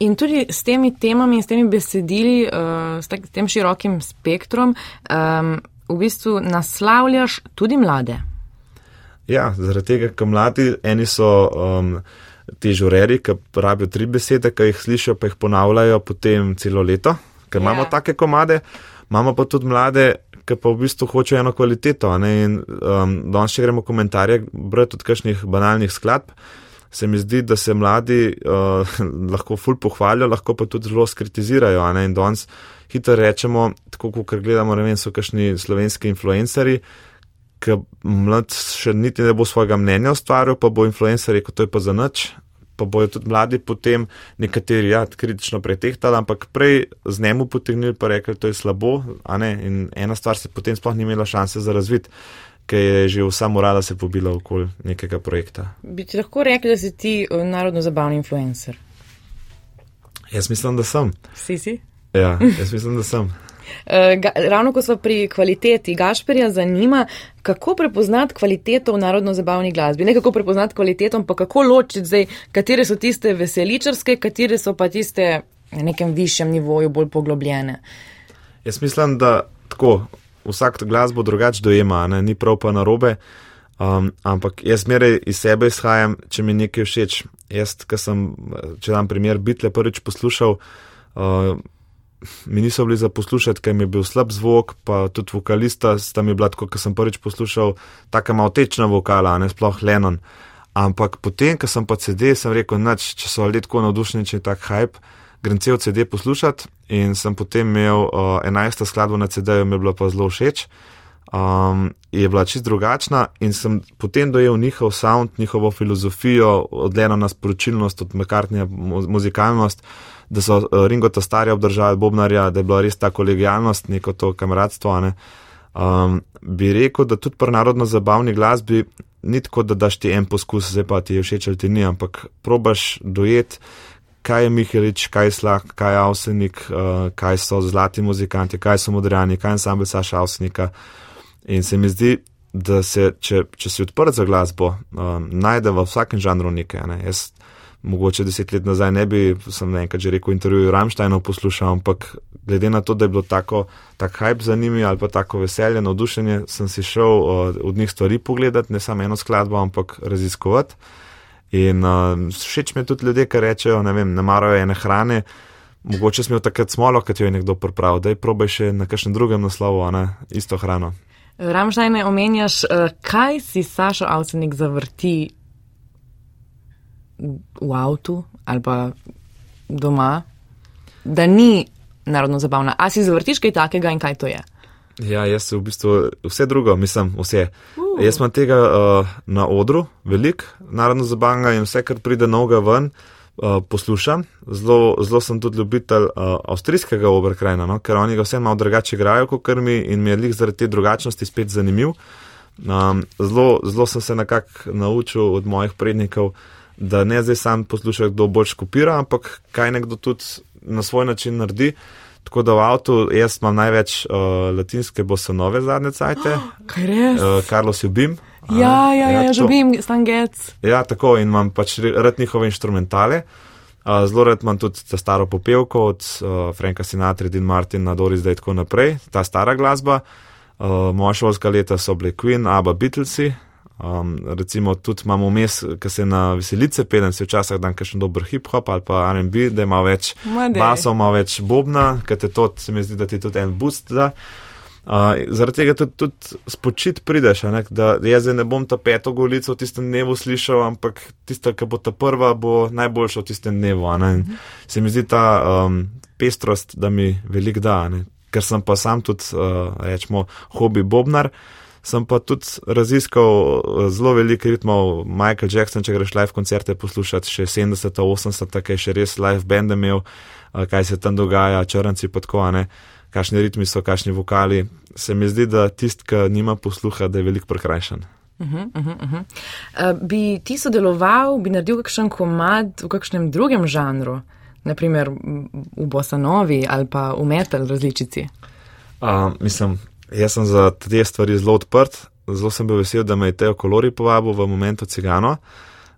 Speaker 1: In tudi s temi temami in s temi besedili, uh, s tem širokim spektrom, um, v bistvu naslavljaš tudi mlade.
Speaker 2: Ja, zaradi tega, ker mladi, eni so um, ti žureri, ki pravijo tri besede, ki jih slišijo, pa jih ponavljajo potem celo leto, ker yeah. imamo ja. take komade, imamo pa tudi mlade, ki pa v bistvu hočejo eno kvaliteto. In um, danes še gremo komentarje, brez tudi kakšnih banalnih skladb. Se mi zdi, da se mladi uh, lahko ful pohvalijo, lahko pa tudi zelo skritizirajo. In danes hitro rečemo, tako kot gledamo, ne vem, so kakšni slovenski influenceri, ki mlad še niti ne bo svojega mnenja ustvaril, pa bo influencer rekel, to je pa za nič. Pa bojo tudi mladi potem nekateri ja, kritično pretehtali, ampak prej z njemu potegnili pa rekli, to je slabo, in ena stvar se potem sploh ni imela šanse za razvit, ker je že vsa morala se pobila okoli nekega projekta.
Speaker 1: Bi ti lahko rekli, da si ti eh, narodno zabavni influencer?
Speaker 2: Jaz mislim, da sem.
Speaker 1: Si si?
Speaker 2: Ja, jaz mislim, da sem.
Speaker 1: Uh, ga, ravno ko smo pri kvaliteti, Gašperja zanima, kako prepoznati kvaliteto v narodno-zabavni glasbi. Ne kako prepoznati kvaliteto, pa kako ločiti zdaj, katere so tiste veseličarske, katere so pa tiste na nekem višjem nivoju bolj poglobljene.
Speaker 2: Jaz mislim, da tako vsak glasbo drugače dojema, ne? ni prav pa narobe. Um, ampak jaz meraj iz sebe izhajam, če mi nekaj všeč. Jaz, ki sem, če dam primer, bitle prvič poslušal. Uh, mi niso bili za poslušati, ker mi je bil slab zvok, pa tudi vokalista sta mi bila, ko sem prvič poslušal, tako malo tečna vokala, ne sploh Lenon. Ampak potem, ko sem pa CD, sem rekel, nač, če so ljudje tako navdušeni, če je tak hype, grem cel CD poslušati in sem potem imel uh, 11. skladbo na CD-ju, mi je bila pa zelo všeč. Um, je bila čist drugačna in sem potem dojel njihov sound, njihovo filozofijo, odleno na sporočilnost, od mekartnja muzikalnost da so uh, Ringo ta starja obdržali Bobnarja, da je bila res ta kolegijalnost, neko to kameradstvo. Ne? Um, bi rekel, da tudi pri narodno zabavni glasbi ni tako, da daš ti en poskus, zdaj pa ti je všeč ali ti ni, ampak probaš dojet, kaj je Mihelič, kaj je Slah, kaj je Avsenik, uh, kaj so zlati muzikanti, kaj so modrjani, kaj je ensemble Saša Avsenika. In se mi zdi, da se, če, če si odprt za glasbo, um, najde v vsakem žanru nekaj. Ne? Jaz mogoče deset let nazaj ne bi, sem enkrat že rekel, intervjuju Ramštajnov poslušal, ampak glede na to, da je bilo tako, tak hype za njimi ali pa tako veselje, navdušenje, sem si šel uh, od njih stvari pogledati, ne samo eno skladbo, ampak raziskovati. In uh, všeč mi je tudi ljudje, ki rečejo, ne vem, ne marajo ene hrane. Mogoče smo jo takrat smolo, kad jo je nekdo pripravil, da je probaj še na kakšnem drugem naslovu, ne, isto hrano.
Speaker 1: Ramžajne omenjaš, kaj si Sašo Avsenik zavrti v avtu ali pa doma? da ni narodno zabavna. A si zavrtiš kaj takega in kaj to je?
Speaker 2: Ja, jaz v bistvu vse drugo, mislim, vse. Uh. Jaz imam tega uh, na odru, velik, narodno zabavnega in vse, kar pride novega ven, uh, poslušam. Zelo, zelo sem tudi ljubitelj uh, avstrijskega obrkrajna, no? ker oni ga vse malo drugače igrajo kot mi in mi je lih zaradi te drugačnosti spet zanimiv. Um, zelo, zelo sem se nekako naučil od mojih prednikov, da ne zdaj sam poslušam, kdo bolj kopira, ampak kaj nekdo tudi na svoj način naredi. Tako da v avtu jaz imam največ uh, latinske bosonove zadnje cajte. Oh,
Speaker 1: kaj res? Uh,
Speaker 2: Carlos Jubim.
Speaker 1: Ja, ja, ja, ja žubim, stangec.
Speaker 2: Ja, tako in imam pač rad njihove inštrumentale. Uh, zelo rad imam tudi ta staro popevko od uh, Franka Sinatra, Dean Martin, Doris, zdaj tako naprej, ta stara glasba. Uh, moja šolska leta so bile Queen, Abba, Beatlesi, Um, recimo, tudi imamo vmes, ki se na veselice pelem, se včasih dan kakšen dober hip-hop ali pa RB, da ima več basov, ima več bobna, ker te to, se mi zdi, da ti tudi en boost da. Uh, zaradi tega tudi, tudi spočit prideš, ne, da jaz zdaj ne bom ta peto golico v tistem dnevu slišal, ampak tista, ki bo ta prva, bo najboljša v tistem dnevu. Mhm. Se mi zdi ta um, pestrost, da mi velik da, ne, ker sem pa sam tudi, uh, rečemo, hobi bobnar sem pa tudi raziskal eh, zelo veliko ritmov. Michael Jackson, če greš live koncerte poslušati, še 70, 80, kaj še res live band imel, eh, kaj se tam dogaja, črnci podkovane, kakšni ritmi so, kakšni vokali. Se mi zdi, da tist, ki nima posluha, da je veliko prekrajšan. Uh -huh, uh
Speaker 1: -huh. uh, bi ti sodeloval, bi naredil kakšen komad v kakšnem drugem žanru, naprimer v bosanovi ali pa v metal različici?
Speaker 2: Uh, mislim, Jaz sem za te stvari zelo odprt, zelo sem bil vesel, da me je Teo Kolori povabil v momentu cigano,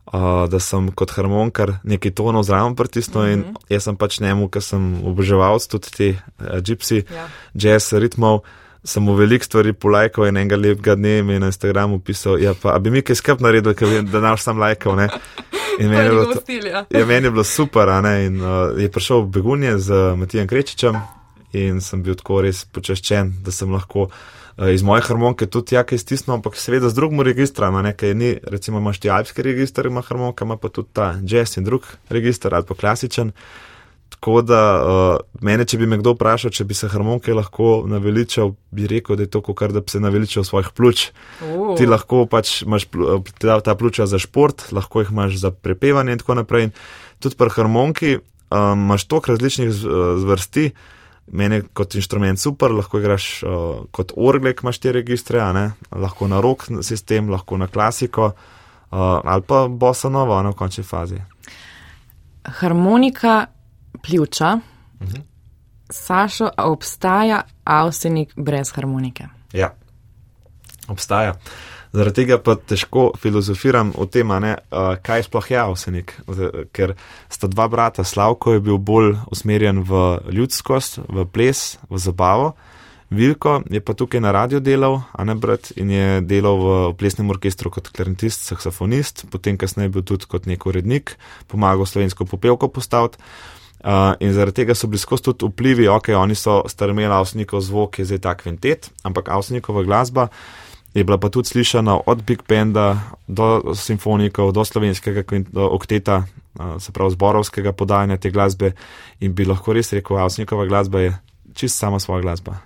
Speaker 2: uh, da sem kot harmonikar nekaj tonov zraven pritisnil mm -hmm. in mhm. jaz sem pač njemu, ker sem oboževal tudi te uh, gypsy, ja. jazz ritmov. Sem mu veliko stvari polajkal in enega lepega dne mi je na Instagramu pisal, ja, pa bi mi kaj skrb naredil, ker vem, da naš sam lajkal, ne. In meni je bilo, to, ja, meni je bilo super, ne, in uh, je prišel v Begunje z Matijem Krečičem, in sem bil tako res počaščen, da sem lahko uh, iz moje harmonike tudi jake iztisnil, ampak seveda z drugim registrom, nekaj ni, recimo imaš ti alpski registr, ima harmonika, ima pa tudi ta jazz in drug registr ali pa klasičen. Tako da uh, mene, če bi me kdo vprašal, če bi se harmonike lahko naveličal, bi rekel, da je to, kar da bi se naveličal svojih pljuč. Uh. Ti lahko pač imaš ta, ta pljuča za šport, lahko jih imaš za prepevanje in tako naprej. In tudi pri harmoniki um, imaš toliko različnih zvrsti, z, meni kot inštrument super, lahko igraš uh, kot orglek, imaš te registre, lahko na rok sistem, lahko na klasiko uh, ali pa bossa nova na končni fazi.
Speaker 1: Harmonika pljuča. Uh mhm. -huh. Sašo, obstaja avsenik brez harmonike?
Speaker 2: Ja, obstaja. Uh, Zaradi tega pa težko filozofiram o tem, ne, kaj sploh je avsenik. Ker sta dva brata, Slavko je bil bolj usmerjen v ljudskost, v ples, v zabavo. Vilko je pa tukaj na radio delal, a ne brat, in je delal v plesnem orkestru kot klarinist, saksofonist, potem kasneje bil tudi kot nek urednik, pomagal slovensko popevko postaviti. Uh, in zaradi tega so bili skozi tudi vplivi, ok, oni so strmeli avsnikov zvok, je zdaj ta kvintet, ampak avsnikova glasba je bila pa tudi slišana od Big Benda do simfonikov, do slovenskega do okteta, se pravi zborovskega podajanja te glasbe in bi lahko res rekel, Avsnikova glasba je čist sama svoja glasba.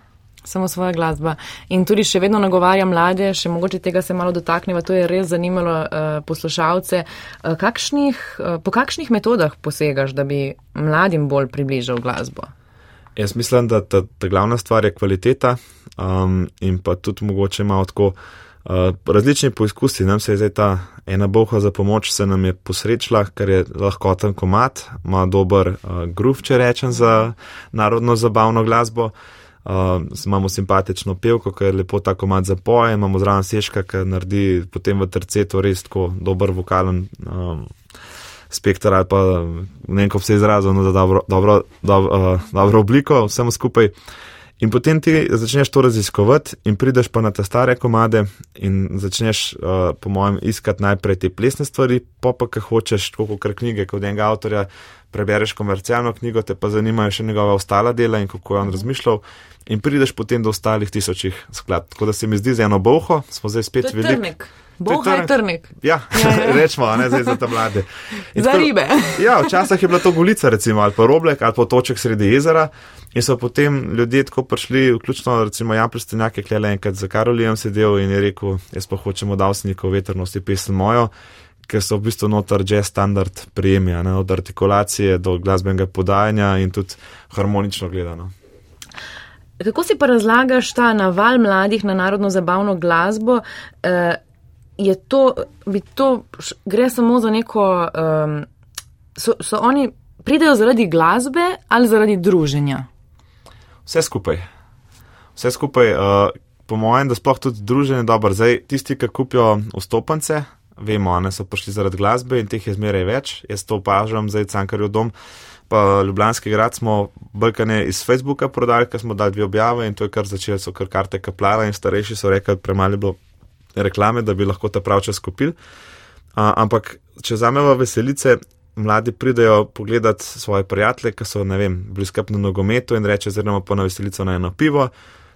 Speaker 1: Samo svoja glasba. In tudi še vedno nagovarja mlade, še mogoče tega se malo dotakneva, to je res zanimalo uh, poslušalce. Uh, kakšnih, uh, po kakšnih metodah posegaš, da bi mladim bolj približal glasbo?
Speaker 2: Jaz mislim, da ta, ta glavna stvar je kvaliteta um, in pa tudi mogoče malo tako uh, različni poizkusi. Nam se je zdaj ta ena boha za pomoč, se nam je posrečila, ker je lahko ten komat, ima dober uh, groove, če rečem, za narodno zabavno glasbo. Uh, imamo simpatično pevko, ki je lepo ta komat za poje, imamo zraven seška, ki naredi potem v tercetu res tako dober vokalen. Um, spektr ali pa ne vem, kako se izrazil, no, da dobro, dobro, dobro, uh, dobro obliko, vsem skupaj. In potem ti začneš to raziskovati in prideš pa na te stare komade in začneš, uh, po mojem, iskati najprej te plesne stvari, pa pa, kaj hočeš, tako kot knjige, kot enega avtorja, prebereš komercialno knjigo, te pa zanimajo še njegova ostala dela in kako je on razmišljal. In prideš potem do ostalih tisočih skladb. Tako da se mi zdi za eno boho, smo zdaj spet veliki.
Speaker 1: Bog je trnik.
Speaker 2: Ja, ja, ja. rečemo, ne zdaj za te mlade.
Speaker 1: In za tako, ribe.
Speaker 2: ja, včasih je bila to gulica, recimo, ali pa roblek, ali pa toček sredi jezera. In so potem ljudje tako prišli, vključno recimo Jan Prstenjak, je le enkrat za Karolijem sedel in je rekel, jaz pa hočem od avsnikov veternosti pesem mojo, ker so v bistvu notar jazz standard prijemja, ne, od artikulacije do glasbenega podajanja in tudi harmonično gledano.
Speaker 1: Kako si pa razlagaš ta naval mladih na narodno zabavno glasbo? Eh, je to, bi to, gre samo za neko, um, so, so oni, pridejo zaradi glasbe ali zaradi druženja?
Speaker 2: Vse skupaj. Vse skupaj, uh, po mojem, da sploh tudi druženje dobro. Zdaj, tisti, ki kupijo vstopance, vemo, da so prišli zaradi glasbe in teh je zmeraj več. Jaz to opažam, zdaj cankarjo dom. Pa Ljubljanski grad smo brkane iz Facebooka prodali, ker smo dali dve objave in to je kar začelo, so kar karte kaplala in starejši so rekli, premali bilo reklame, da bi lahko ta prav čas kupili. Ampak, če zamemo veselice, mladi pridejo pogledat svoje prijatelje, ki so, ne vem, bliskap na nogometu in reče, zrnemo pa na veselico na eno pivo,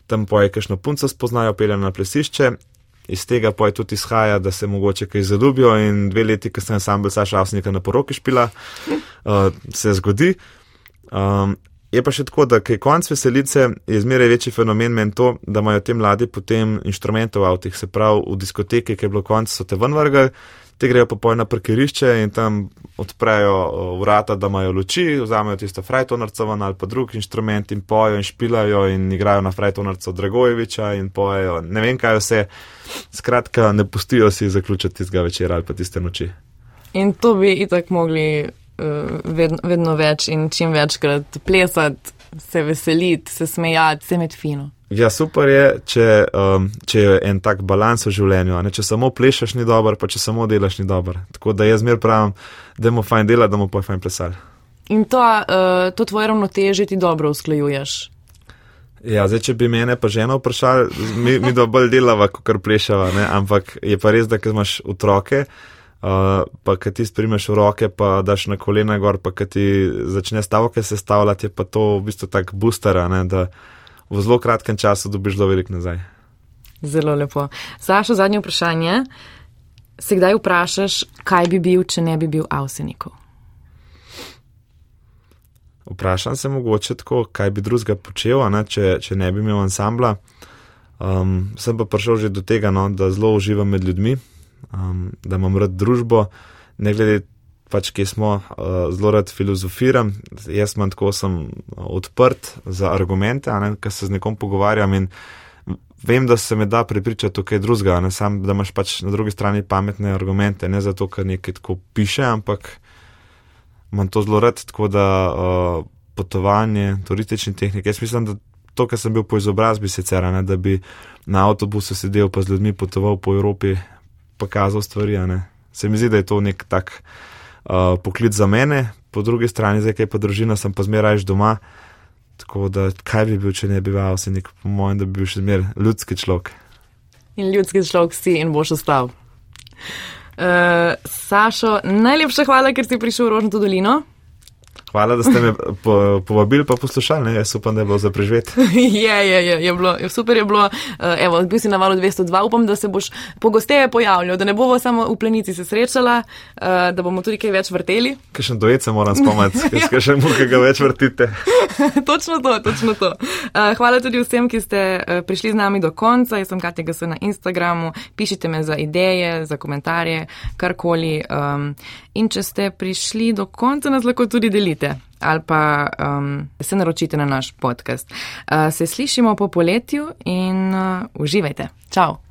Speaker 2: tam poje kakšno punco spoznajo, pelje na plesišče. Iz tega pa je tudi izhaja, da se mogoče kaj zaljubijo in dve leti, ko sem sam bil Saša Avsnika na poroki špila, uh, se zgodi. Um, Je pa še tako, da je konc veselice, je zmeraj večji fenomen meni to, da imajo ti mladi potem inštrumente v avtih, se pravi v diskoteki, ki je bilo konc, so te ven vrgli, te grejo pa poj na parkirišče in tam odprejo vrata, da imajo luči, vzamejo tisto frajtonarco ven ali pa drug inštrument in pojo in špilajo in igrajo na frajtonarco Dragojeviča in pojejo, ne vem kaj vse, skratka, ne pustijo si zaključiti tistega večera ali pa tiste noči.
Speaker 1: In to bi itak mogli uh, vedno, vedno več in čim večkrat plesati, se veseliti, se smejati, se med fino.
Speaker 2: Ja, super je, če, um, če je en tak balans v življenju. Ne? Če samo plešeš, ni dober, pa če samo delaš, ni dober. Tako da jaz mir pravim, da mu fajn dela, da mu pa fajn plesal.
Speaker 1: In to, uh, to tvoje ravnoteže ti dobro usklajuješ.
Speaker 2: Ja, zdaj, če bi mene pa žena vprašala, mi, mi da bolj delava, kot plešava, ne? ampak je pa res, da ker imaš otroke. Uh, pa ki ti sprimeš v roke, pa daš na kolena gor, pa ki ti začne stavke sestavljati, je pa to v bistvu tak booster, ne, da v zelo kratkem času dobiš zelo velik nazaj.
Speaker 1: Zelo lepo. Sašo, zadnje vprašanje. Se kdaj vprašaš, kaj bi bil, če ne bi bil avsenikov?
Speaker 2: Vprašam se mogoče tako, kaj bi drugega počel, ne, če, če ne bi imel ansambla. Um, sem pa prišel že do tega, no, da zelo uživam med ljudmi um, da imam rad družbo, ne glede pač, kje smo, uh, zelo rad filozofiram. Jaz sem tako sem odprt za argumente, ker se z nekom pogovarjam in vem, da se me da prepričati kaj drugega, ne sam, da imaš pač na drugi strani pametne argumente, ne zato, ker nekaj tako piše, ampak imam to zelo rad, tako da uh, potovanje, turistični tehnik. Jaz mislim, da to, kar sem bil po izobrazbi sicer, ne, da bi na avtobusu sedel pa z ljudmi potoval po Evropi, pokazal stvari. Se mi zdi, da je to nek tak uh, poklic za mene, po drugi strani, zdaj kaj pa družina, sem pa zmeraj doma. Tako da, kaj bi bil, če ne bi bil vse nek, po mojem, da bi bil še zmeraj ljudski človek.
Speaker 1: In ljudski človek si in boš ostal. Uh, Sašo, najlepša hvala, ker si prišel v Rožno dolino.
Speaker 2: Hvala, da ste me po, povabili pa poslušali, ne? jaz upam, da je bilo za preživeti.
Speaker 1: je, je, je, je bilo, super je bilo. Eh, evo, bil si na valu 202, upam, da se boš pogosteje pojavljal, da ne bomo samo v plenici se srečala, eh, da bomo tudi kaj več vrteli.
Speaker 2: Kaj še dojece moram spomniti, kaj še mu, kaj ga več vrtite.
Speaker 1: točno to, točno to. Eh, hvala tudi vsem, ki ste prišli z nami do konca. Jaz sem Katja Gasa na Instagramu, pišite me za ideje, za komentarje, karkoli. Um, in če ste prišli do konca, nas lahko tudi delite ali pa um, se naročite na naš podcast. Uh, se slišimo po poletju in uh, uživajte. Čau!